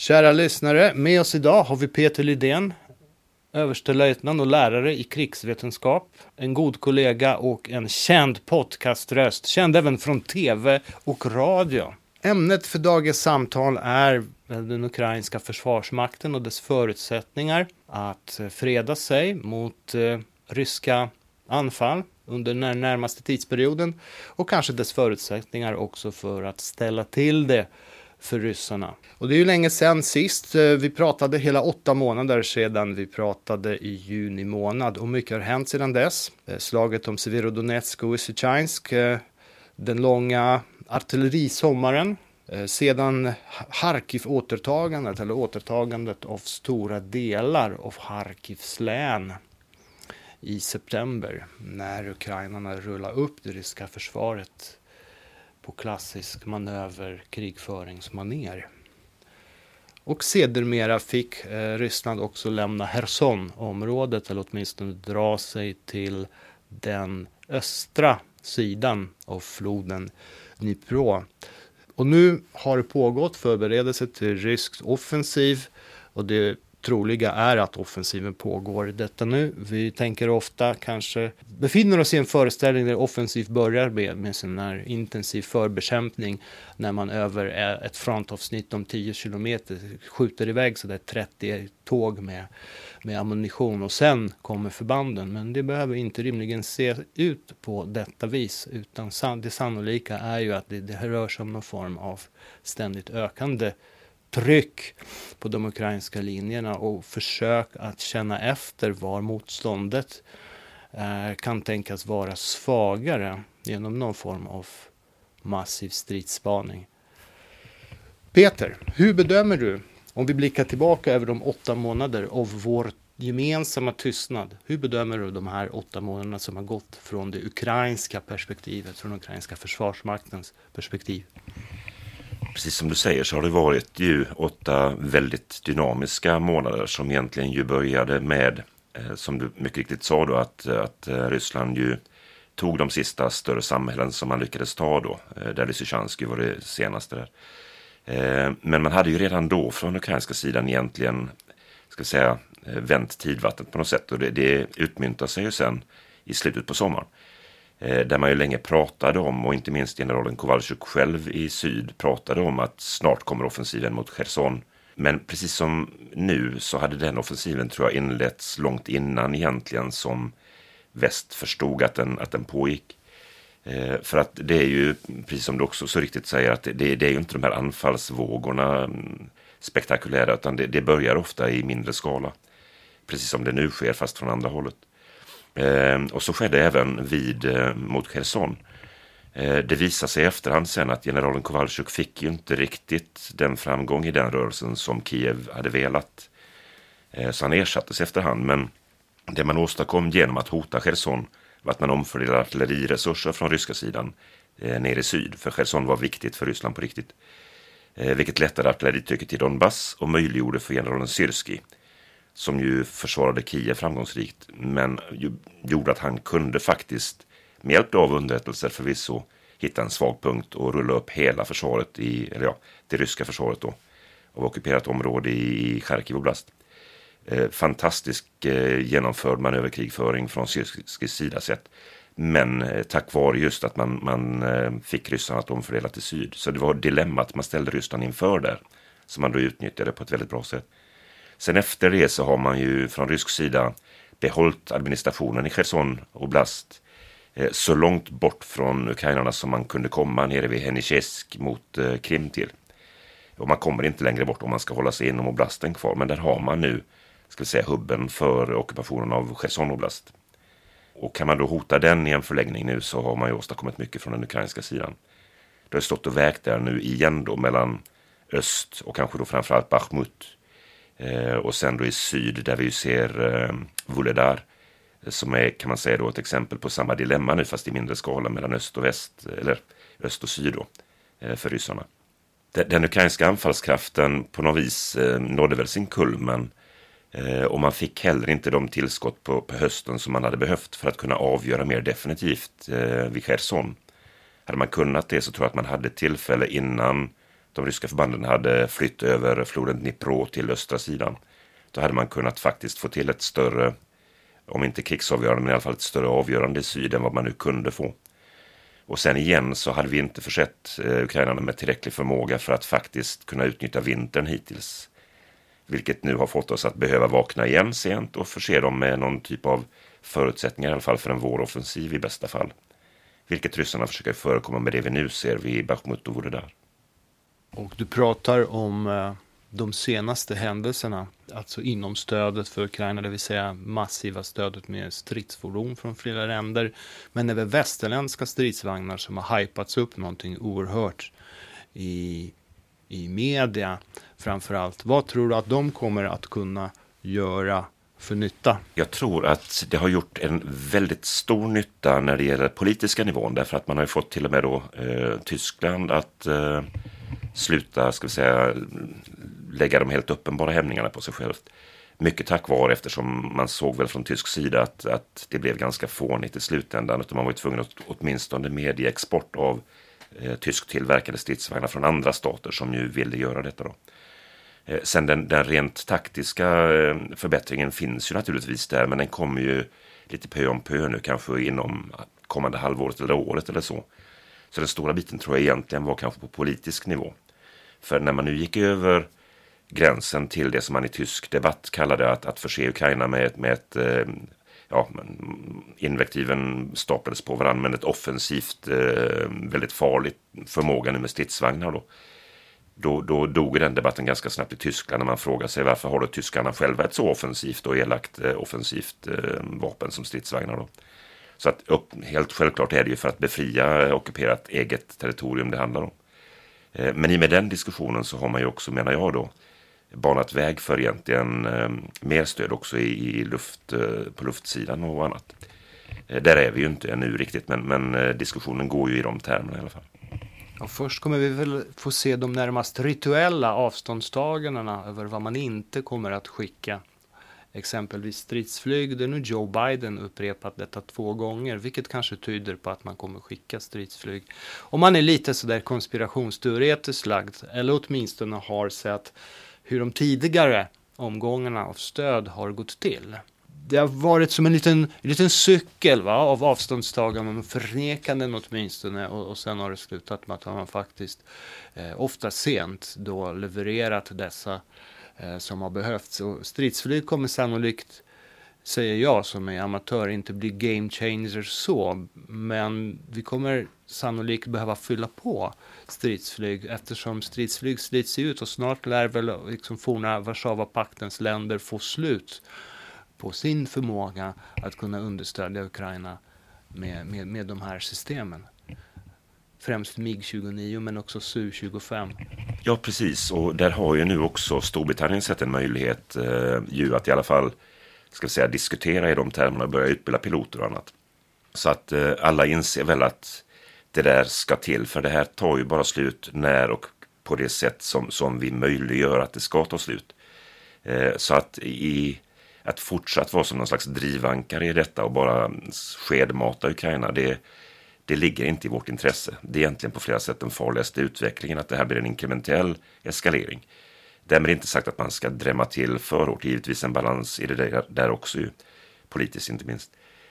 Kära lyssnare, med oss idag har vi Peter Lidén, överstelöjtnant och lärare i krigsvetenskap, en god kollega och en känd podcaströst, känd även från tv och radio. Ämnet för dagens samtal är den ukrainska försvarsmakten och dess förutsättningar att freda sig mot eh, ryska anfall under den närmaste tidsperioden och kanske dess förutsättningar också för att ställa till det för ryssarna. Och det är ju länge sedan sist. Eh, vi pratade hela åtta månader sedan vi pratade i juni månad och mycket har hänt sedan dess. Eh, slaget om Severodonetsk och Lysychansk, eh, den långa artillerisommaren, sedan Harkiv-återtagandet eller återtagandet av stora delar av Harkivs län i september när ukrainarna rullade upp det ryska försvaret på klassisk manöver krigföringsmaner. Och sedermera fick eh, Ryssland också lämna Cherson-området eller åtminstone dra sig till den östra sidan av floden Dnipro. Och nu har det pågått förberedelser till rysk offensiv och det troliga är att offensiven pågår detta nu. Vi tänker ofta kanske befinner oss i en föreställning där offensiv börjar med, med sin här intensiv förbekämpning när man över ett frontavsnitt om 10 kilometer skjuter iväg så där 30 tåg med, med ammunition och sen kommer förbanden. Men det behöver inte rimligen se ut på detta vis utan det sannolika är ju att det, det rör sig om någon form av ständigt ökande tryck på de ukrainska linjerna och försök att känna efter var motståndet eh, kan tänkas vara svagare genom någon form av massiv stridsspaning. Peter, hur bedömer du, om vi blickar tillbaka över de åtta månader av vår gemensamma tystnad, hur bedömer du de här åtta månaderna som har gått från det ukrainska perspektivet, från den ukrainska försvarsmaktens perspektiv? Precis som du säger så har det varit ju åtta väldigt dynamiska månader som egentligen ju började med, eh, som du mycket riktigt sa då, att, att eh, Ryssland ju tog de sista större samhällen som man lyckades ta då, eh, där Lysychansk var det senaste där. Men man hade ju redan då från ukrainska sidan egentligen, ska säga, vänt tidvattnet på något sätt och det, det utmyntar sig ju sen i slutet på sommaren. Eh, där man ju länge pratade om, och inte minst generalen Kowalczyk själv i syd pratade om att snart kommer offensiven mot Cherson. Men precis som nu så hade den offensiven tror jag inletts långt innan egentligen som väst förstod att den, att den pågick. Eh, för att det är ju, precis som du också så riktigt säger, att det, det är ju inte de här anfallsvågorna mm, spektakulära, utan det, det börjar ofta i mindre skala. Precis som det nu sker, fast från andra hållet. Eh, och så skedde även vid eh, mot Cherson. Eh, det visade sig i efterhand sen att generalen Kowalczyk fick ju inte riktigt den framgång i den rörelsen som Kiev hade velat. Eh, så han ersattes efterhand. Men det man åstadkom genom att hota Cherson var att man omfördelade artilleriresurser från ryska sidan eh, ner i syd. För Cherson var viktigt för Ryssland på riktigt. Eh, vilket lättade artilleritrycket i Donbass och möjliggjorde för generalen Syrski som ju försvarade Kiev framgångsrikt, men gjorde att han kunde faktiskt, med hjälp av underrättelser förvisso, hitta en svag punkt och rulla upp hela försvaret i, eller ja, det ryska försvaret då, av ockuperat område i Charkiv oblast. Eh, fantastisk eh, genomförd manöverkrigföring från Syrskis sida sett. Men eh, tack vare just att man, man eh, fick ryssarna att omfördela till syd. Så det var dilemmat man ställde Ryssland inför där. Som man då utnyttjade på ett väldigt bra sätt. Sen efter det så har man ju från rysk sida behållit administrationen i Cherson oblast eh, så långt bort från ukrainarna som man kunde komma nere vid Henichesk mot eh, Krim till. Och man kommer inte längre bort om man ska hålla sig inom oblasten kvar, men där har man nu ska vi säga, hubben för ockupationen av Cherson oblast. Och kan man då hota den i en förlängning nu så har man ju åstadkommit mycket från den ukrainska sidan. Det har stått och vägt där nu igen då mellan öst och kanske då framförallt Bachmut Eh, och sen då i syd där vi ju ser eh, Vuledar som är kan man säga då ett exempel på samma dilemma nu fast i mindre skala mellan öst och väst eller öst och syd då eh, för ryssarna. Den, ukrainska anfallskraften på något vis eh, nådde väl sin kulmen och man fick heller inte de tillskott på, på, hösten som man hade behövt för att kunna avgöra mer definitivt vid Cherson. Hade man kunnat det så tror jag att man hade tillfälle innan de ryska förbanden hade flytt över floden Dnipro till östra sidan. Då hade man kunnat faktiskt få till ett större, om inte krigsavgörande, men i alla fall ett större avgörande i syd än vad man nu kunde få. Och sen igen så hade vi inte försett eh, ukrainarna med tillräcklig förmåga för att faktiskt kunna utnyttja vintern hittills. Vilket nu har fått oss att behöva vakna igen sent och förse dem med någon typ av förutsättningar i alla fall för en våroffensiv i bästa fall. Vilket ryssarna försöker förekomma med det vi nu ser vid Bachmut och Vuhledar. Och du pratar om eh, de senaste händelserna, alltså inom stödet för Ukraina, det vill säga massiva stödet med stridsfordon från flera länder, men även västerländska stridsvagnar som har hypats upp någonting oerhört i, i media framför allt. Vad tror du att de kommer att kunna göra för nytta? Jag tror att det har gjort en väldigt stor nytta när det gäller politiska nivån därför att man har ju fått till och med då eh, Tyskland att eh, sluta, ska vi säga, lägga de helt uppenbara hämningarna på sig självt. Mycket tack vare eftersom man såg väl från tysk sida att, att det blev ganska fånigt i slutändan. Utan man var tvungen att åtminstone medge export av eh, tysktillverkade stridsvagnar från andra stater som ju ville göra detta. Då. Eh, sen den, den, rent taktiska eh, förbättringen finns ju naturligtvis där, men den kommer ju lite pö om pö nu, kanske inom kommande halvåret eller året eller så. Så den stora biten tror jag egentligen var kanske på politisk nivå. För när man nu gick över gränsen till det som man i tysk debatt kallade att, att förse Ukraina med, ett, med ett eh, ja, invektiven staplades på varandra, men ett offensivt, eh, väldigt farligt förmåga nu med stridsvagnar då då, då dog den debatten ganska snabbt i Tyskland när man frågar sig varför har då tyskarna själva ett så offensivt och elakt eh, offensivt vapen som stridsvagnar då. Så att upp, helt självklart är det ju för att befria eh, ockuperat eget territorium det handlar om. Eh, men i och med den diskussionen så har man ju också, menar jag då, banat väg för egentligen ehm, mer stöd också i, luft, eh, på luftsidan och annat. Där är vi ju inte ännu riktigt, men, men diskussionen går ju i de termerna i alla fall. Och först kommer vi väl få se de närmast rituella avståndstagandena över vad man inte kommer att skicka. Exempelvis stridsflyg, där nu Joe Biden upprepat detta två gånger, vilket kanske tyder på att man kommer skicka stridsflyg. Om man är lite sådär konspirationsteoretiskt lagd, eller åtminstone har sett hur de tidigare omgångarna av stöd har gått till det har varit som en liten, en liten cykel va, av avståndstaganden och förnekanden åtminstone. Och, och sen har det slutat med att man faktiskt, eh, ofta sent, då levererat dessa eh, Eh, som har behövts. Och stridsflyg kommer sannolikt, säger jag som är amatör, inte bli game changers så. Men vi kommer sannolikt behöva fylla på stridsflyg eftersom stridsflyg slits ut och snart lär väl liksom forna Warszawapaktens länder få slut på sin förmåga att kunna understödja Ukraina med, med, med de här systemen. Främst MIG-29 men också Su-25. Ja precis och där har ju nu också Storbritannien sett en möjlighet eh, ju att i alla fall ska vi säga, diskutera i de termerna och börja utbilda piloter och annat. Så att eh, alla inser väl att det där ska till för det här tar ju bara slut när och på det sätt som, som vi möjliggör att det ska ta slut. Eh, så att i att fortsatt vara som någon slags drivankare i detta och bara skedmata Ukraina, det, det ligger inte i vårt intresse. Det är egentligen på flera sätt den farligaste utvecklingen, att det här blir en inkrementell eskalering. Därmed inte sagt att man ska drämma till för hårt, givetvis en balans i det där, där också, ju, politiskt inte minst.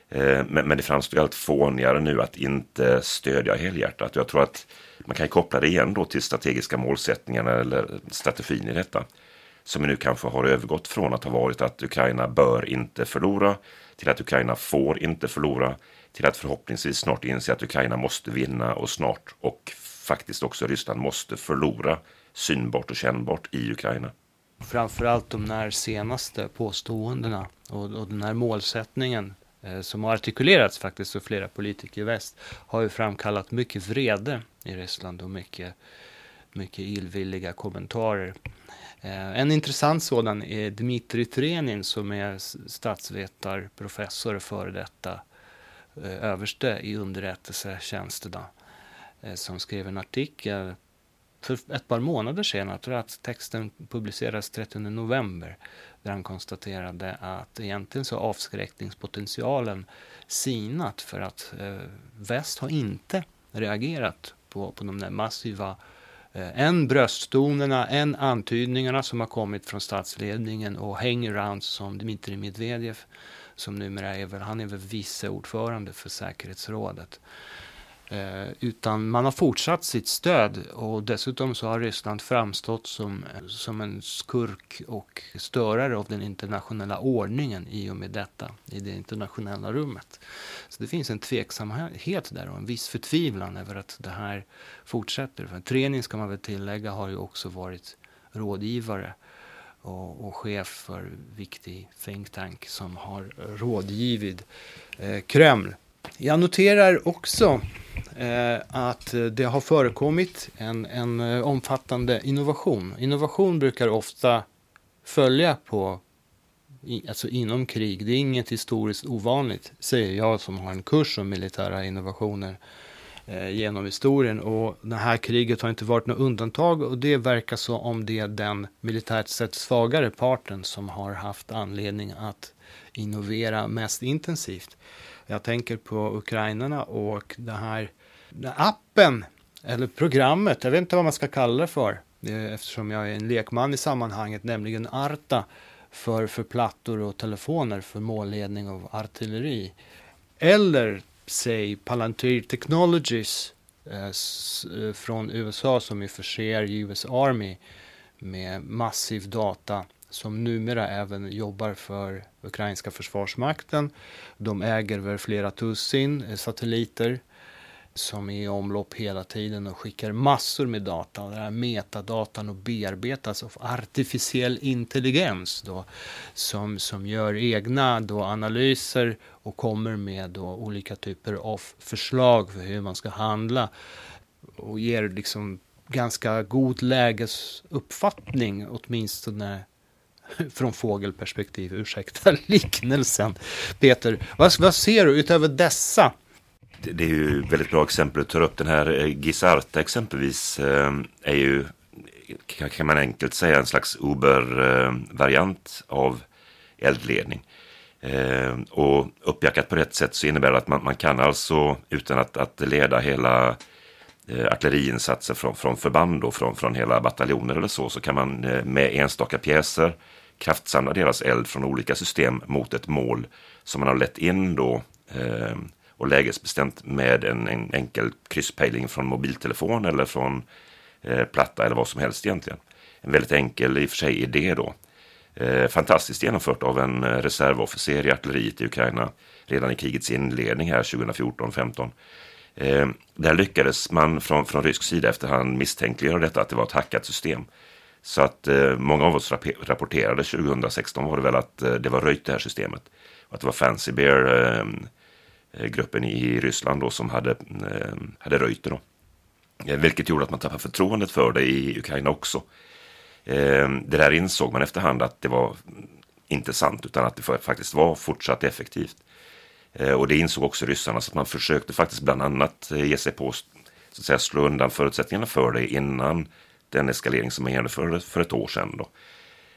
Eh, men, men det framstår allt fånigare nu att inte stödja helhjärtat. Jag tror att man kan koppla det igen då till strategiska målsättningarna eller strategin i detta som nu kanske har övergått från att ha varit att Ukraina bör inte förlora till att Ukraina får inte förlora till att förhoppningsvis snart inse att Ukraina måste vinna och snart och faktiskt också Ryssland måste förlora synbart och kännbart i Ukraina. Framförallt de här senaste påståendena och, och den här målsättningen eh, som har artikulerats faktiskt av flera politiker i väst har ju framkallat mycket vrede i Ryssland och mycket, mycket illvilliga kommentarer. Eh, en intressant sådan är Dmitrij Trenin som är statsvetarprofessor och före detta eh, Eh, överste i underrättelsetjänsterna eh, som skrev en artikel för ett par månader sedan, jag tror att texten publicerades 30 november, där han konstaterade att egentligen så avskräckningspotentialen sinat för att eh, väst har inte reagerat på, på de där massiva Eh, brösttonerna, en antydningarna som har kommit från statsledningen och hangarounds som Dmitrij Medvedev som numera är väl, han är väl vice ordförande för säkerhetsrådet. Eh, utan man har fortsatt sitt stöd och dessutom så har Ryssland framstått som, som en skurk och störare av den internationella ordningen i och med detta i det internationella rummet. Så det finns en tveksamhet där och en viss förtvivlan över att det här fortsätter. För Trenin ska man väl tillägga har ju också varit rådgivare och, och chef för viktig think tank som har rådgivit eh, Kreml. Jag noterar också eh, att det har förekommit en, en eh, omfattande innovation. Innovation brukar ofta följa på i, alltså inom krig. Det är inget historiskt ovanligt, säger jag som har en kurs om militära innovationer eh, Eh, genom historien. Och det här kriget har inte varit något undantag och det verkar så om det är den militärt sett svagare parten som har haft anledning att innovera mest intensivt. Jag tänker på ukrainarna och det här appen eller programmet, jag vet inte vad man ska kalla det för eh, eftersom jag är en lekman i sammanhanget, nämligen Arta för, för plattor och telefoner för målledning av artilleri. Eller säg Palantir Technologies eh, eh, från USA som ju förser US Army med massiv data som numera även jobbar för ukrainska försvarsmakten. De äger väl flera tussin eh, satelliter som är i omlopp hela tiden och skickar massor med data. Den här metadatan och bearbetas av artificiell intelligens då, som, som gör egna då, analyser och kommer med då, olika typer av förslag för hur man ska handla och ger liksom ganska god lägesuppfattning åtminstone från fågelperspektiv. Ursäkta liknelsen. Peter, vad, vad ser du utöver dessa? Det, är ju väldigt bra exempel. Du tar upp den här eh, Gisarta exempelvis. Eh, är ju, kan man enkelt säga, en slags Uber-variant av eldledning. Eh, och uppjackat på rätt sätt så innebär det att man, man kan alltså utan att, att leda hela artilleriinsatser från, från förband och från, från hela bataljoner eller så, så kan man med enstaka pjäser kraftsamla deras eld från olika system mot ett mål som man har lett in då eh, och lägesbestämt med en, en enkel krysspejling från mobiltelefon eller från eh, platta eller vad som helst egentligen. En väldigt enkel i och för sig idé då. Eh, fantastiskt genomfört av en eh, reservofficer i artilleriet i Ukraina redan i krigets inledning här 2014-15. Eh, där lyckades man från, från rysk sida efterhand misstänkliggöra detta att det var ett hackat system. Så att eh, många av oss rapporterade 2016 var det väl att eh, det var röjt det här systemet. Att det var Fancy Bear eh, Eh, gruppen i Ryssland då som hade, eh, hade röjt det då. Eh, vilket gjorde att man tappade förtroendet för det i Ukraina också. det där insåg man efterhand att det var inte sant utan att det faktiskt var fortsatt effektivt. och det insåg också ryssarna så att man försökte faktiskt bland annat ge sig på så att säga, slå undan förutsättningarna för det innan den eskalering som man genomförde för ett år sedan. Då.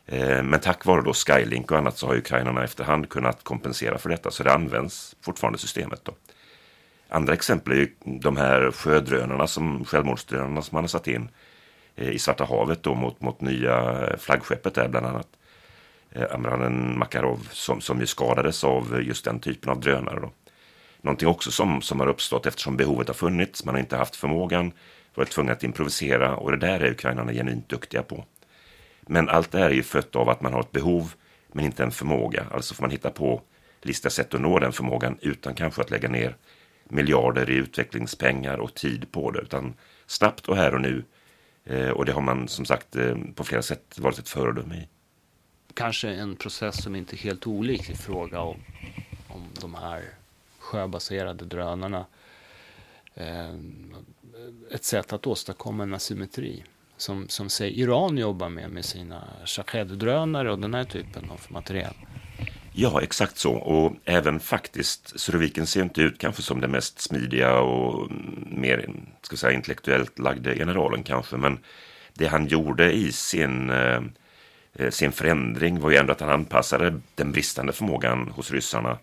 Eh, men tack vare då Skylink och annat så har ukrainarna efterhand kunnat kompensera för detta, så det används fortfarande systemet. Då. Andra exempel är de här sjödrönarna, som, självmordsdrönarna som man har satt in eh, i Svarta havet då mot, mot nya eh, flaggskeppet där bland annat. Amranen Makarov som, som ju skadades av just den typen av drönare. Då. Någonting också som, som har uppstått eftersom behovet har funnits, man har inte haft förmågan varit tvungen att improvisera och det där är ukrainarna genuint duktiga på. Men allt det här är ju fött av att man har ett behov men inte en förmåga. Alltså får man hitta på lista sätt att nå den förmågan utan kanske att lägga ner miljarder i utvecklingspengar och tid på det. Utan snabbt och här och nu. Eh, och det har man som sagt eh, på flera sätt varit ett föredöme i. Kanske en process som inte är helt olik i fråga om, om de här sjöbaserade drönarna. Eh, ett sätt att åstadkomma en asymmetri som, som säg Iran jobbar med med sina Shahed-drönare och den här typen av material. Ja, exakt så. Och även faktiskt, Suroviken ser inte ut kanske som den mest smidiga och mm, mer ska säga, intellektuellt lagde generalen kanske, men det han gjorde i sin, eh, eh, sin förändring var ju ändå att han anpassade den bristande förmågan hos ryssarna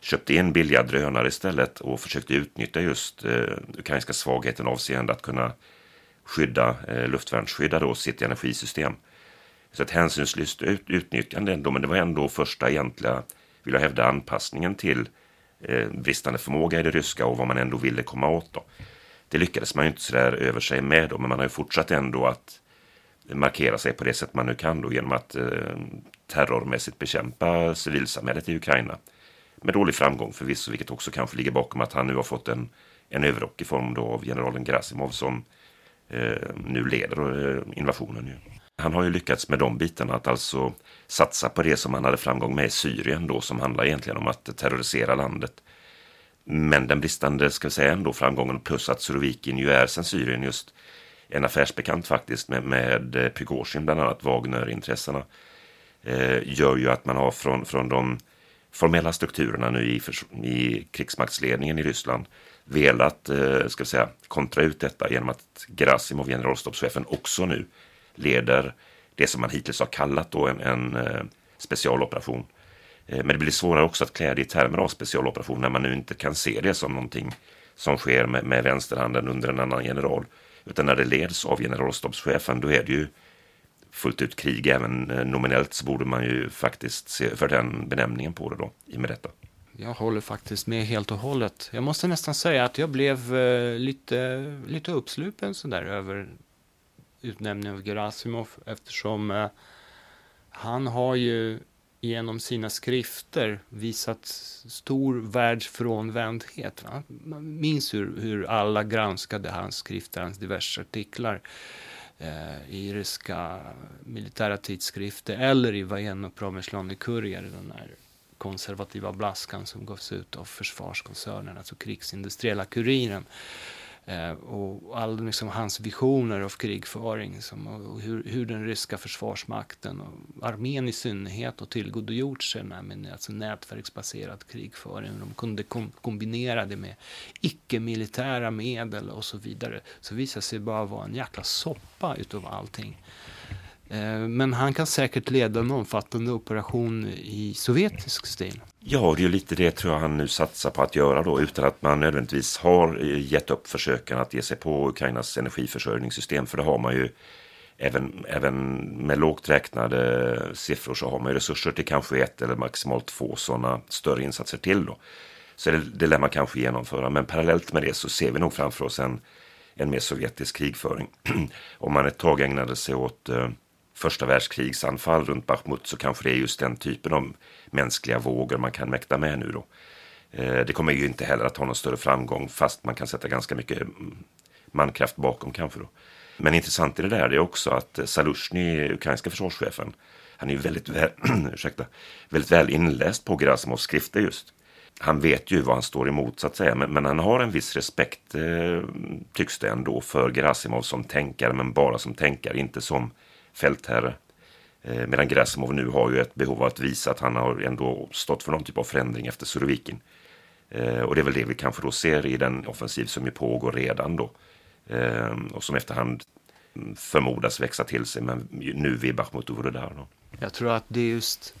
köpte in billiga drönare istället och försökte utnyttja just eh, ukrainska svagheten avseende att kunna skydda, eh, luftvärnsskydda då sitt energisystem. Så ett hänsynslöst ut, utnyttjande ändå, men det var ändå första egentliga, vill jag hävda, anpassningen till eh, bristande förmåga i det ryska och vad man ändå ville komma åt. Då. Det lyckades man ju inte sådär över sig med då, men man har ju fortsatt ändå att markera sig på det sätt man nu kan då genom att eh, terrormässigt bekämpa civilsamhället i Ukraina. Med dålig framgång förvisso, vilket också kanske ligger bakom att han nu har fått en, en överrock i form då av generalen Grasimov som eh, Eh, nu leder eh, invasionen. Ju. Han har ju lyckats med de bitarna, att alltså satsa på det som han hade framgång med i Syrien då, som handlar egentligen om att terrorisera landet. Men den bristande, ska vi säga ändå, framgången plus att Surovikin ju är sen Syrien just en affärsbekant faktiskt med, med eh, Prigozjin, bland annat Wagner-intressena, eh, gör ju att man har från, från de formella strukturerna nu i, i krigsmaktsledningen i Ryssland velat, eh, ska säga, kontra ut detta genom att Gerasimov, generalstabschefen, också nu leder det som man hittills har kallat då en, en eh, specialoperation. Eh, men det blir svårare också att klä det i termer av specialoperation när man nu inte kan se det som någonting som sker med, med vänsterhanden under en annan general. Utan när det leds av generalstabschefen, då är det ju fullt ut krig. Även eh, nominellt så borde man ju faktiskt se för den benämningen på det då, i och med detta. Jag håller faktiskt med helt och hållet. Jag måste nästan säga att jag blev eh, lite, lite uppslupen sådär över utnämningen av Gerasimov eftersom eh, han har ju genom sina skrifter visat stor världsfrånvändhet. Man minns hur, hur alla granskade hans skrifter, hans diverse artiklar eh, i ryska militära tidskrifter eller i Vojenno-Promyslony Kurier, den här konservativa blaskan som gavs ut av försvarskoncernen, alltså krigsindustriella kuriren. Eh, och all, liksom, hans visioner av krigföring som, och hur, hur, den ryska försvarsmakten och armén i synnerhet har tillgodogjort sig med, med alltså nätverksbaserad krigföring. De kunde kom, kombinera det med icke-militära medel och så vidare. Så visade sig bara vara en jäkla soppa utav allting. Eh, men han kan säkert leda en omfattande operation i sovjetisk stil. Ja, det är ju lite det tror jag han nu satsar på att göra då utan att man nödvändigtvis har eh, gett upp försöken att ge sig på Ukrainas energiförsörjningssystem. För det har man ju även, även med lågt räknade siffror så har man ju resurser till kanske ett eller maximalt två sådana större insatser till då. Så det, det lär man kanske genomföra. Men parallellt med det så ser vi nog framför oss en, en mer sovjetisk krigföring. Om man ett tag ägnade sig åt eh, första världskrigsanfall runt Bachmut så kanske det är just den typen av mänskliga vågor man kan mäkta med nu då. Eh, det kommer ju inte heller att ha någon större framgång fast man kan sätta ganska mycket mm, mankraft bakom kanske då. Men intressant i det där är också att eh, Salushny, ukrainska försvarschefen, han är ju väldigt väl, ursäkta, väldigt väl inläst på Gerasimovs skrifter just. Han vet ju vad han står emot så att säga, men, men han har en viss respekt, eh, tycks det ändå, för Gerasimov som tänkare, men bara som tänkare, inte som fältherre. Eh, medan Gerasimov nu har ju ett behov av att visa att han har ändå stått för någon typ av förändring efter Surovikin. Eh, och det är väl det vi kanske då ser i den offensiv som ju pågår redan då. Eh, och som efterhand mm, förmodas växa till sig, men nu vid Bachmut och där då. Jag tror att det är just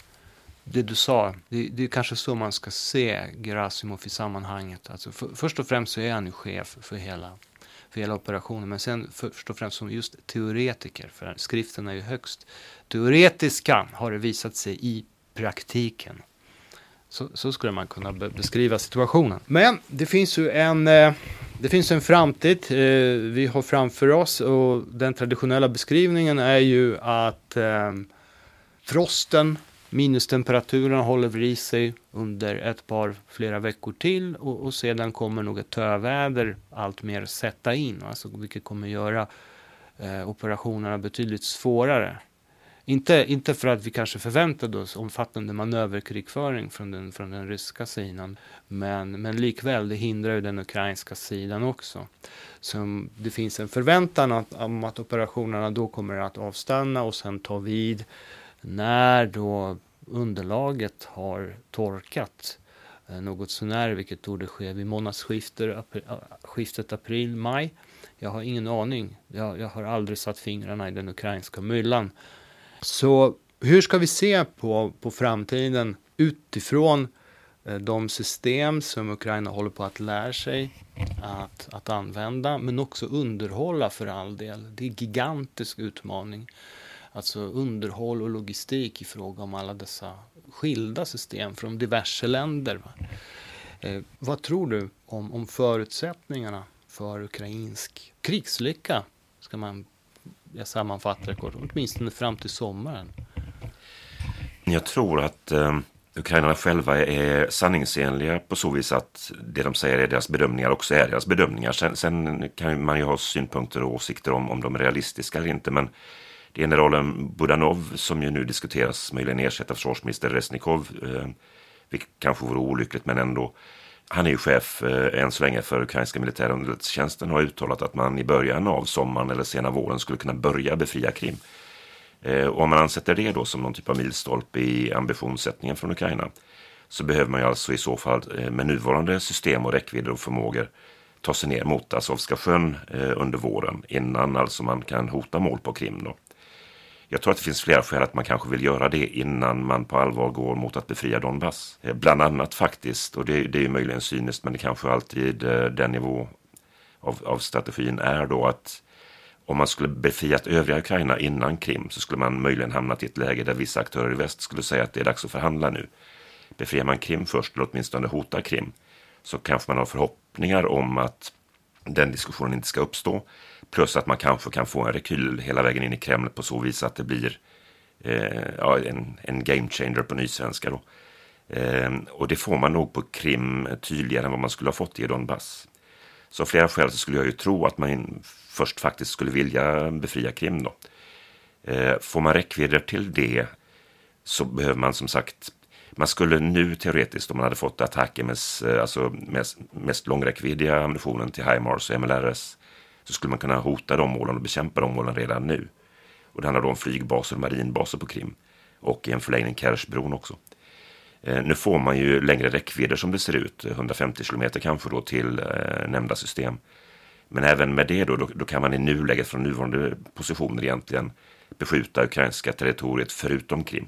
det du sa, det, det är kanske så man ska se Gerasimov i sammanhanget. Alltså för, först och främst så är han ju chef för hela för hela operationen. Men sen först och främst som just teoretiker, för skriften är ju högst teoretiska, har det visat sig i praktiken. Så, så skulle man kunna be beskriva situationen. Men det finns ju en, eh, det finns en framtid eh, vi har framför oss och den traditionella beskrivningen är ju att eh, frosten Minustemperaturen håller i sig under ett par, flera veckor till och, och sedan kommer nog ett töväder allt mer sätta in, alltså, vilket kommer göra eh, operationerna betydligt svårare. Inte, inte för att vi kanske förväntade oss omfattande manöverkrigföring från den, från den ryska sidan, men, men likväl, det hindrar ju den ukrainska sidan också. Så det finns en förväntan att, om att operationerna då kommer att avstanna och sen ta vid när då underlaget har torkat eh, något sånär, vilket torde ske vid månadsskiftet april-maj. Jag har ingen aning. Jag, jag, har aldrig satt fingrarna i den ukrainska myllan. Så hur ska vi se på, på framtiden utifrån eh, de system som Ukraina håller på att lära sig att, att använda, men också underhålla för all del. Det är en gigantisk utmaning. Alltså underhåll och logistik i fråga om alla dessa skilda system från diverse länder. Eh, vad tror du om, om förutsättningarna för ukrainsk krigslycka? Ska man jag sammanfattar det kort, åtminstone fram till sommaren. Jag tror att eh, ukrainarna själva är sanningsenliga på så vis att det de säger är deras bedömningar också är deras bedömningar. Sen, sen kan man ju ha synpunkter och åsikter om, om de är realistiska eller inte, men generalen Budanov som ju nu diskuteras möjligen ersätta försvarsminister Resnikov, eh, vilket kanske vore olyckligt men ändå. Han är ju chef eh, än så länge för ukrainska militärunderrättelsetjänsten och har uttalat att man i början av sommaren eller sena våren skulle kunna börja befria Krim. Eh, och om man ansätter det då som någon typ av milstolpe i ambitionssättningen från Ukraina så behöver man ju alltså i så fall eh, med nuvarande system och räckvidder och förmågor ta sig ner mot Azovska sjön eh, under våren innan alltså man kan hota mål på Krim. Då. Jag tror att det finns flera skäl att man kanske vill göra det innan man på allvar går mot att befria Donbass. Eh, bland annat faktiskt, och det, det är ju möjligen cyniskt, men det kanske alltid eh, den nivå av, av strategin är då att om man skulle befriat övriga Ukraina innan Krim så skulle man möjligen hamnat i ett läge där vissa aktörer i väst skulle säga att det är dags att förhandla nu. Befriar man Krim först, eller åtminstone hotar Krim, så kanske man har förhoppningar om att den diskussionen inte ska uppstå. Plus att man kanske kan få en rekyl hela vägen in i Kreml på så vis att det blir eh, ja, en, en game changer på nysvenska. Då. Eh, och det får man nog på Krim tydligare än vad man skulle ha fått i Donbass. Så av flera skäl så skulle jag ju tro att man först faktiskt skulle vilja befria Krim. Då. Eh, får man räckvidder till det så behöver man som sagt man skulle nu teoretiskt, om man hade fått attacker med eh, alltså mest, mest långräckviddiga ammunitionen till HIMARS och MLRS, så skulle man kunna hota de målen och bekämpa de målen redan nu. Och det handlar då om flygbaser och marinbaser på Krim och i en förlängning Kershbron också. Eh, nu får man ju längre räckvidder som det ser ut, 150 kilometer kanske då till eh, nämnda system. Men även med det då, då, då, kan man i nuläget från nuvarande positioner egentligen beskjuta ukrainska territoriet förutom Krim.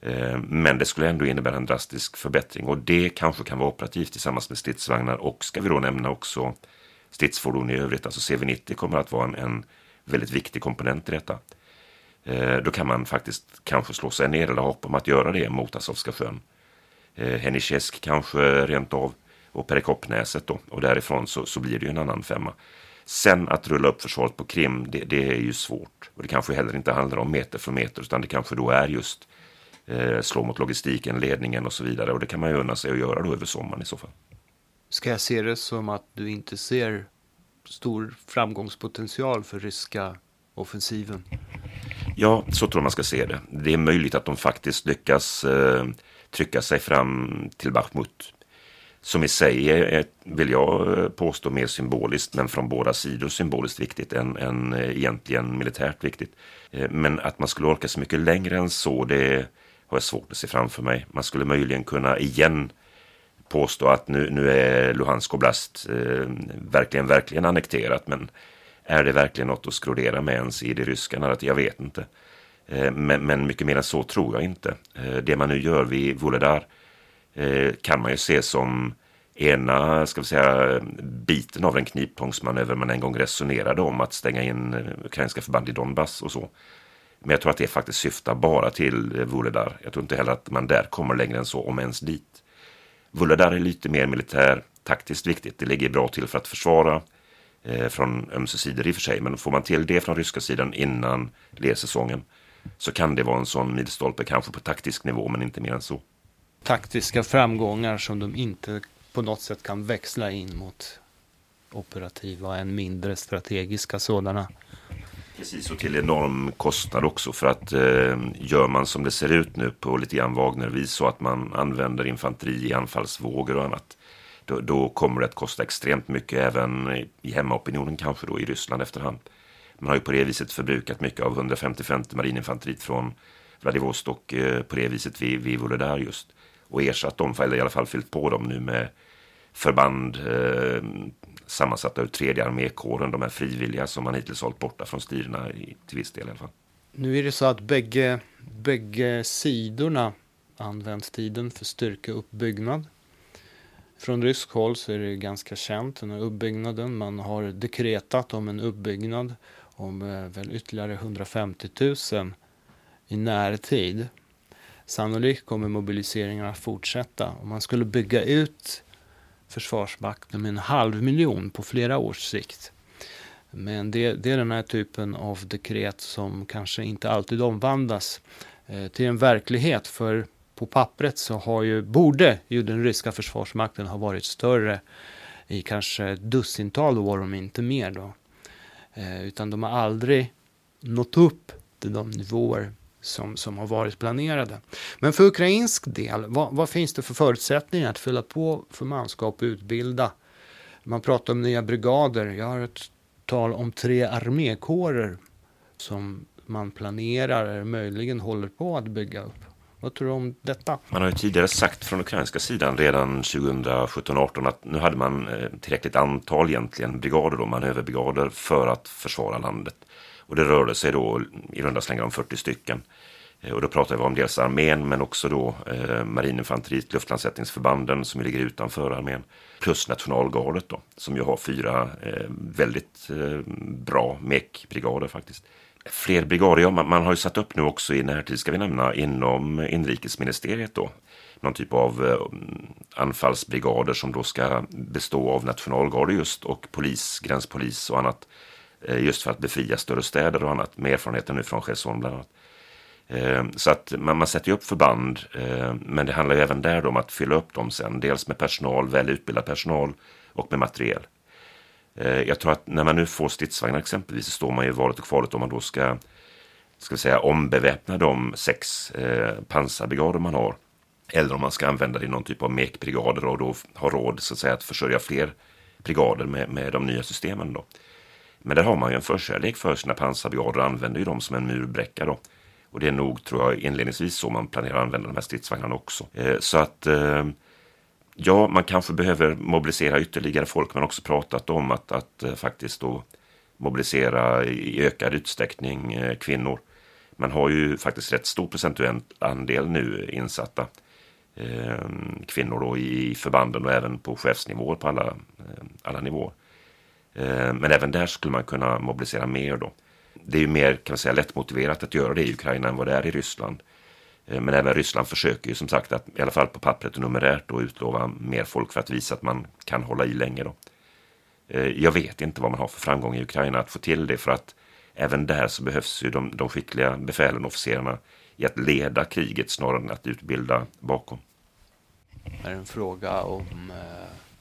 Eh, men det skulle ändå innebära en drastisk förbättring och det kanske kan vara operativt tillsammans med stridsvagnar och ska vi då nämna också stridsfordon i övrigt. Alltså CV90 kommer att vara en, en väldigt viktig komponent i detta. Eh, då kan man faktiskt kanske slå sig ner eller hopp om att göra det mot Azovska sjön. Eh, Hennichesk kanske rent av och Perikopnäset då och därifrån så, så blir det ju en annan femma. Sen att rulla upp försvaret på Krim, det, det, är ju svårt. Och det kanske heller inte handlar om meter för meter, utan det kanske då är just eh, slå mot logistiken, ledningen och så vidare. Och det kan man ju unna sig att göra då över sommaren i så fall. Ska jag se det som att du inte ser stor framgångspotential för ryska offensiven? Ja, så tror jag man ska se det. Det är möjligt att de faktiskt lyckas eh, trycka sig fram till Bachmut. Som i sig är, vill jag eh, påstå, mer symboliskt, men från båda sidor symboliskt viktigt än, än eh, egentligen militärt viktigt. Eh, men att man skulle orka så mycket längre än så, det har jag svårt att se framför mig. Man skulle möjligen kunna igen påstå att nu, nu är Luhansk oblast eh, verkligen, verkligen annekterat. Men är det verkligen något att skrodera med ens i det ryska narrativet? Jag vet inte. Eh, men, men, mycket mer än så tror jag inte. Eh, det man nu gör vid Vuledar eh, kan man ju se som ena ska vi säga, biten av den kniptångsmanöver man en gång resonerade om att stänga in eh, ukrainska förband i Donbass och så. Men jag tror att det faktiskt syftar bara till eh, Vuledar. Jag tror inte heller att man där kommer längre än så, om ens dit. Vuhledar är lite mer militär, taktiskt viktigt. Det ligger bra till för att försvara eh, från ömse sidor i och för sig. Men får man till det från ryska sidan innan lersäsongen så kan det vara en sån milstolpe, kanske på taktisk nivå, men inte mer än så. Taktiska framgångar som de inte på något sätt kan växla in mot operativa, än mindre strategiska sådana. Precis, och till enorm kostnad också för att eh, gör man som det ser ut nu på lite grann Wagnervis så att man använder infanteri i anfallsvågor och annat. Då, då, kommer det att kosta extremt mycket även i hemmaopinionen kanske då i Ryssland efterhand. Man har ju på det viset förbrukat mycket av 155 marininfanteriet från Vladivostok eh, på det viset vi ville där just. Och ersatt dem, eller i alla fall fyllt på dem nu med förband eh, sammansatta ur tredje armékåren, de här frivilliga som man hittills hållit borta från striderna till viss del i alla fall. Nu är det så att bägge, bägge sidorna använt tiden för styrkeuppbyggnad. Från rysk håll så är det ganska känt, den här uppbyggnaden. Man har dekretat om en uppbyggnad om eh, väl ytterligare 150 000 i närtid. Sannolikt kommer mobiliseringarna fortsätta. Om man skulle bygga ut Försvarsmakten med en halv miljon på flera års sikt. Men det, det är den här typen av dekret som kanske inte alltid omvandlas eh, till en verklighet. För på pappret så har ju, borde ju den ryska försvarsmakten ha varit större i kanske ett dussintal år om inte mer. Då. Eh, utan de har aldrig nått upp till de nivåer som, som har varit planerade. Men för ukrainsk del, vad, vad, finns det för förutsättningar att fylla på för manskap och utbilda? Man pratar om nya brigader. Jag har ett tal om tre armékårer som man planerar eller möjligen håller på att bygga upp. Vad tror du om detta? Man har ju tidigare sagt från ukrainska sidan redan 2017-18 att nu hade man eh, tillräckligt antal egentligen brigader och manöverbrigader för att försvara landet. Och det rörde sig då i runda slängar om 40 stycken. Eh, och då pratar vi om dels armén men också då eh, marininfanteriet, luftlandsättningsförbanden som ligger utanför armén. Plus nationalgardet då, som ju har fyra eh, väldigt eh, bra mekbrigader faktiskt. Fler brigader, ja man, man, har ju satt upp nu också i närtid ska vi nämna inom inrikesministeriet då. Någon typ av eh, anfallsbrigader som då ska bestå av nationalgarde just och polis, gränspolis och annat. Eh, just för att befria större städer och annat med erfarenheten nu från Cherson bland annat. Eh, så att man, man sätter upp förband, eh, men det handlar ju även där om att fylla upp dem sen. Dels med personal, väl utbildad personal och med materiel. Jag tror att när man nu får stridsvagnar exempelvis så står man ju valet och kvalet om man då ska, ska säga, ombeväpna de sex pansarbrigader man har. Eller om man ska använda det i någon typ av mekbrigader och då ha råd så att, säga, att försörja fler brigader med, med de nya systemen. Då. Men där har man ju en förkärlek för sina pansarbrigader och använder ju dem som en murbräcka då. Och det är nog, tror jag, inledningsvis så man planerar att använda de här stridsvagnarna också. Eh, så att eh, ja, man kanske behöver mobilisera ytterligare folk, men också pratat om att, att eh, faktiskt då mobilisera i ökad utsträckning eh, kvinnor. Man har ju faktiskt rätt stor procentuell andel nu insatta eh, kvinnor då i förbanden och även på chefsnivåer på alla, alla nivåer. Eh, men även där skulle man kunna mobilisera mer då. Det är ju mer kan man säga, lättmotiverat att göra det i Ukraina än vad det är i Ryssland. Eh, men även Ryssland försöker ju som sagt att i alla fall på pappret och numerärt då utlova mer folk för att visa att man kan hålla i länge. Då. Eh, jag vet inte vad man har för framgång i Ukraina att få till det för att även där så behövs ju de, de skickliga befälen och officerarna i att leda kriget snarare än att utbilda bakom. Det är en fråga om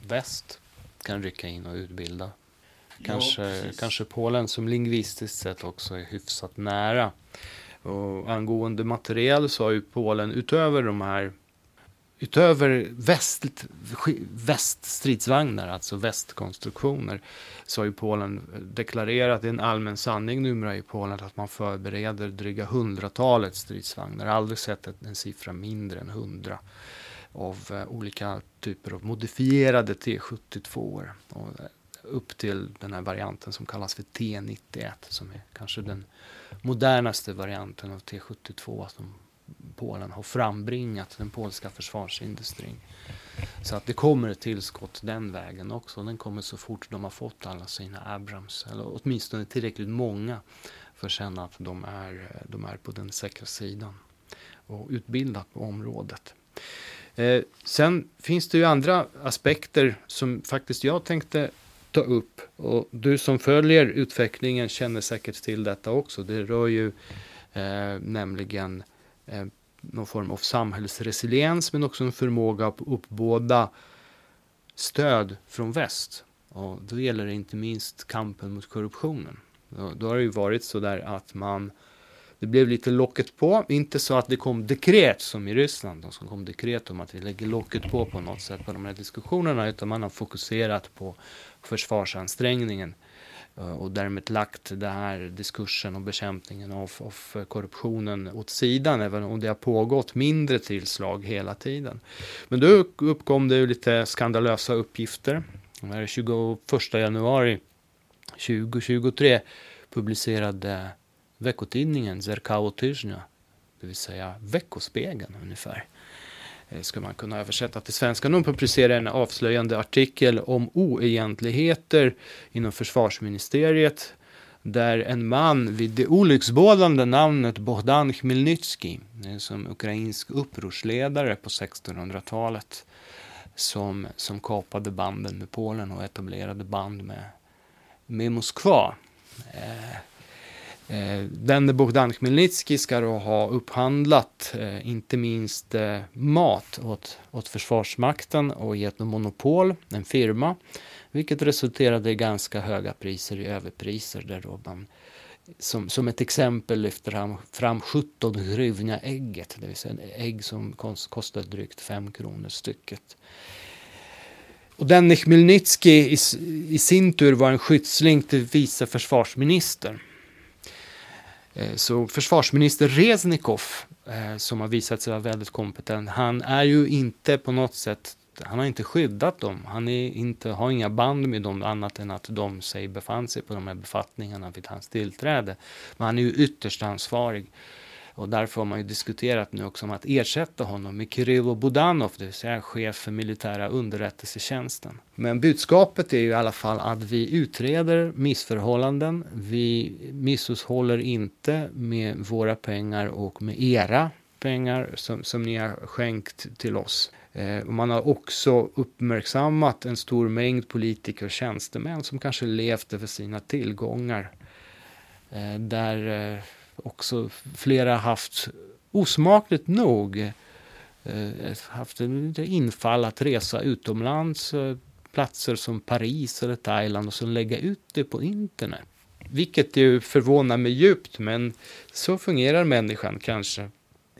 väst kan rycka in och utbilda Kanske, ja, kanske Polen som lingvistiskt sett också är hyfsat nära. Och angående material så har ju Polen utöver de här Utöver väst, väststridsvagnar, alltså västkonstruktioner, så har ju Polen deklarerat, det är en allmän sanning numera i Polen, att man förbereder dryga hundratalet stridsvagnar. Jag har aldrig sett en siffra mindre än hundra av eh, olika typer av modifierade T72. Upp till den här varianten som kallas för T91 som är kanske den modernaste varianten av T72 som Polen har frambringat, den polska försvarsindustrin. Så att det kommer ett tillskott den vägen också. Den kommer så fort de har fått alla sina Abrams, eller åtminstone tillräckligt många för att känna att de är, de är på den säkra sidan och utbildat på området. Eh, sen finns det ju andra aspekter som faktiskt jag tänkte ta upp. Och du som följer utvecklingen känner säkert till detta också. Det rör ju eh, nämligen eh, någon form av samhällsresiliens men också en förmåga att uppbåda stöd från väst. Och då gäller det inte minst kampen mot korruptionen. Då, då har det ju varit så där att man det blev lite locket på, inte så att det kom dekret som i Ryssland, som kom dekret om att vi lägger locket på på något sätt på de här diskussionerna, utan man har fokuserat på försvarsansträngningen eh, och därmed lagt den här diskursen och bekämpningen av, av, korruptionen åt sidan, även om det har pågått mindre tillslag hela tiden. Men då uppkom det ju lite skandalösa uppgifter. Den 21 januari 2023 publicerade veckotidningen Zerkao Tyzhnya det vill säga Veckospegeln ungefär skulle ska man kunna översätta till svenska. De publicerar en avslöjande artikel om oegentligheter inom försvarsministeriet där en man vid det olycksbådande namnet Bohdan Khmelnytsky, eh, som ukrainsk upprorsledare på 1600-talet, som, som kapade banden med Polen och etablerade band med, med Moskva. Eh, Eh, denne Bogdan Khmelnytsky ska då ha upphandlat eh, inte minst eh, mat åt, åt Försvarsmakten och gett dem monopol, en firma, vilket resulterade i ganska höga priser i överpriser där då man som, som ett exempel lyfter han fram 17 hryvnia ägget, det vill säga ett ägg som kostar drygt 5 kronor stycket. Och denne Chmielnytsky i, i sin tur var en skyddsling till vice försvarsministern. Eh, så försvarsminister Reznikov, eh, som har visat sig vara väldigt kompetent, han är ju inte på något sätt han har inte skyddat dem. Han är inte, har inga band med dem annat än att de sig befann sig på de här befattningarna vid hans tillträde. Men han är ju ytterst ansvarig. Och därför har man ju diskuterat nu också om att ersätta honom med Kirilo Budanov, det vill säga chef för militära underrättelsetjänsten. Men budskapet är ju i alla fall att vi utreder missförhållanden. Vi misshushåller inte med våra pengar och med era pengar som, som ni har skänkt till oss. Eh, man har också uppmärksammat en stor mängd politiker och tjänstemän som kanske levt över sina tillgångar. Eh, där eh, också flera haft osmakligt nog eh, haft ett infall att resa utomlands, eh, platser som Paris eller Thailand och sen lägga ut det på internet. Vilket ju förvånar mig djupt, men så fungerar människan kanske.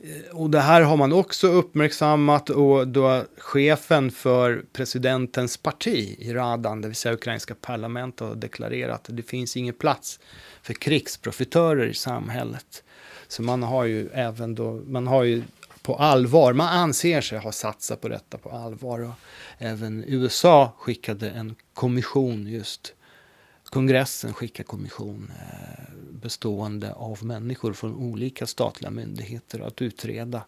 Eh, och det här har man också uppmärksammat och då chefen för presidentens parti i Radan, det vill säga ukrainska parlamentet, har deklarerat att det finns ingen plats för krigsprofitörer i samhället. Så man har ju även då, man har ju på allvar, man anser sig ha satsat på detta på allvar. Och även USA skickade en kommission just kongressen skickade kommission eh, bestående av människor från olika statliga myndigheter att utreda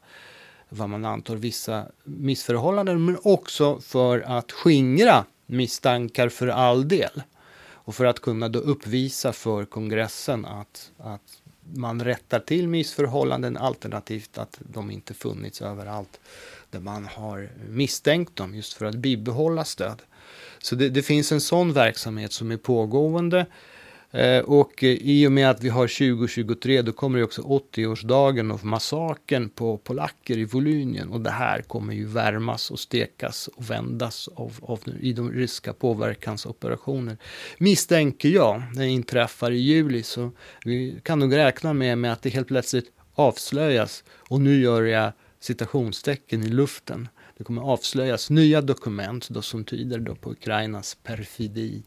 vad man antar vissa missförhållanden men också för att skingra misstankar för all del. Och för att kunna då uppvisa för kongressen att, att man rättar till missförhållanden alternativt att de inte funnits överallt där man har misstänkt dem just för att bibehålla stöd. Så det, det finns en sån verksamhet som är pågående. Eh, och eh, i och med att vi har 2023 då kommer det också 80-årsdagen av massakern på polacker i Volynien. Och det här kommer ju värmas och stekas och vändas av, av, i de ryska påverkansoperationer. Misstänker jag, det inträffar i juli så vi kan nog räkna med, med att det helt plötsligt avslöjas. Och nu gör jag citationstecken i luften det kommer avslöjas nya dokument då som tyder då på Ukrainas perfidi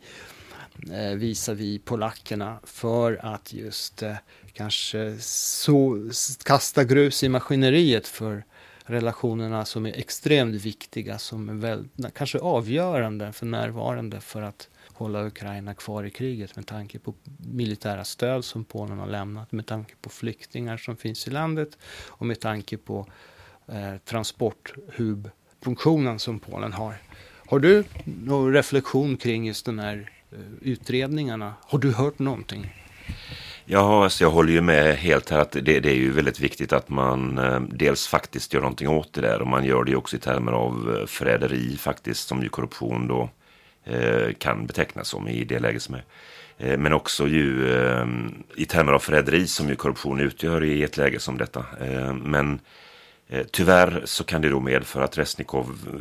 eh, visar vi polackerna för att just eh, kanske så, kasta grus i maskineriet för relationerna som är extremt viktiga, som är väl, kanske avgörande för närvarande för att hålla Ukraina kvar i kriget med tanke på militära stöd som Polen har lämnat, med tanke på flyktingar som finns i landet och med tanke på eh, transporthubfunktionen som Polen har. Har du någon reflektion kring just den här Eh, utredningarna? Har du hört någonting? Ja, alltså jag håller ju med helt här att det, det, är ju väldigt viktigt att man eh, dels faktiskt gör någonting åt det där och man gör det ju också i termer av eh, förräderi faktiskt som ju korruption då eh, kan betecknas som i det läge som är. Eh, men också ju eh, i termer av förräderi som ju korruption utgör i ett läge som detta. men Eh, Eh, tyvärr så kan det då medföra att Resnikov eh,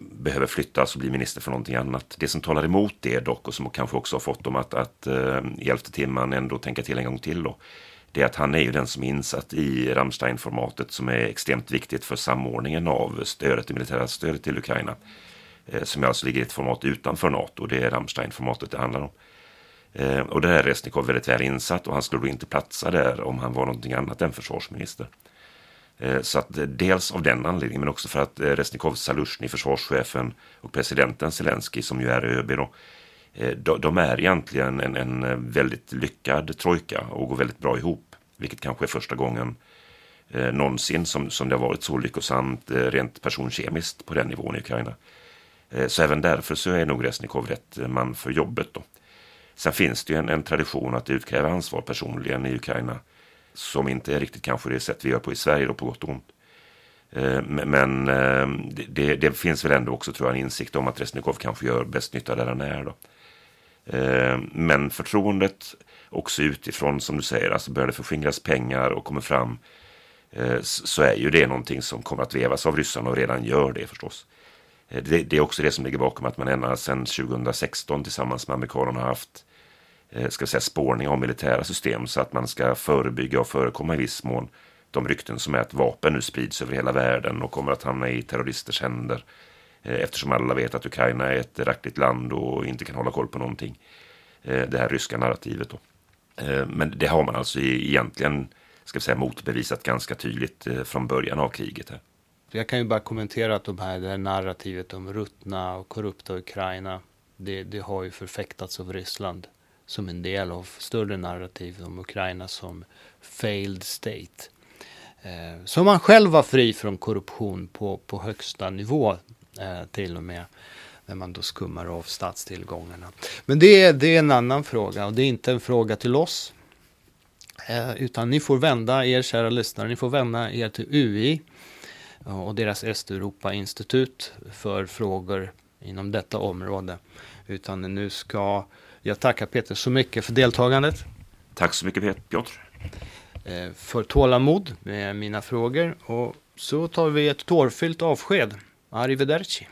behöver flyttas och bli minister för någonting annat. Det som talar emot det dock och som kanske också har fått dem att, att eh, i elfte timman ändå tänka till en gång till då. Det är att han är ju den som är insatt i Rammstein-formatet som är extremt viktigt för samordningen av stödet, det militära stödet till Ukraina. Som alltså ligger i ett format utanför NATO. Det är Rammstein-formatet det handlar om. Och där är Resnikov väldigt väl insatt och han skulle då inte platsa där om han var någonting annat än försvarsminister. Eh, så att eh, dels av den anledningen men också för att eh, Resnikov Salushny, försvarschefen och presidenten Zelensky som ju är ÖB då, de är egentligen en, en väldigt lyckad trojka och går väldigt bra ihop. Vilket kanske är första gången eh, någonsin som, som det har varit så lyckosamt eh, rent personkemiskt på den nivån i Ukraina. Eh, så även därför så är nog Resnikov rätt man för jobbet. Då. Sen finns det ju en, en tradition att utkräva ansvar personligen i Ukraina som inte är riktigt kanske det sätt vi gör på i Sverige då på gott och ont. Eh, men eh, det, det, finns väl ändå också tror jag en insikt om att Resnikov kanske gör bäst nytta där han är. Då. Eh, men förtroendet också utifrån som du säger, alltså börjar det förskingras pengar och kommer fram så är ju det någonting som kommer att vevas av ryssarna och redan gör det förstås. Det, det är också det som ligger bakom att man ända sedan 2016 tillsammans med amerikanerna har haft Eh, ska säga, spårning av militära system så att man ska förebygga och förekomma i viss mån de rykten som är att vapen nu sprids över hela världen och kommer att hamna i terroristers händer. Eh, eftersom alla vet att Ukraina är ett rackligt land och inte kan hålla koll på någonting. Eh, det här ryska narrativet då. Men det har man alltså egentligen ska vi säga, motbevisat ganska tydligt från början av kriget. Här. Jag kan ju bara kommentera att de här, det här narrativet om ruttna och korrupta Ukraina, det, det har ju förfäktats av Ryssland som en del av större narrativ om Ukraina som failed state. Eh, som man själv var fri från korruption på, på högsta nivå eh, till och med när man då skummar av statstillgångarna. Men det är, det är en annan fråga och det är inte en fråga till oss. Eh, utan ni får vända er, kära lyssnare, ni får vända er till UI eh, och deras Östeuropa-institut för frågor inom detta område. Utan nu ska jag tacka Peter så mycket för deltagandet. Tack så mycket Piotr. Eh, för tålamod med mina frågor och så tar vi ett tårfyllt avsked. Arrivederci.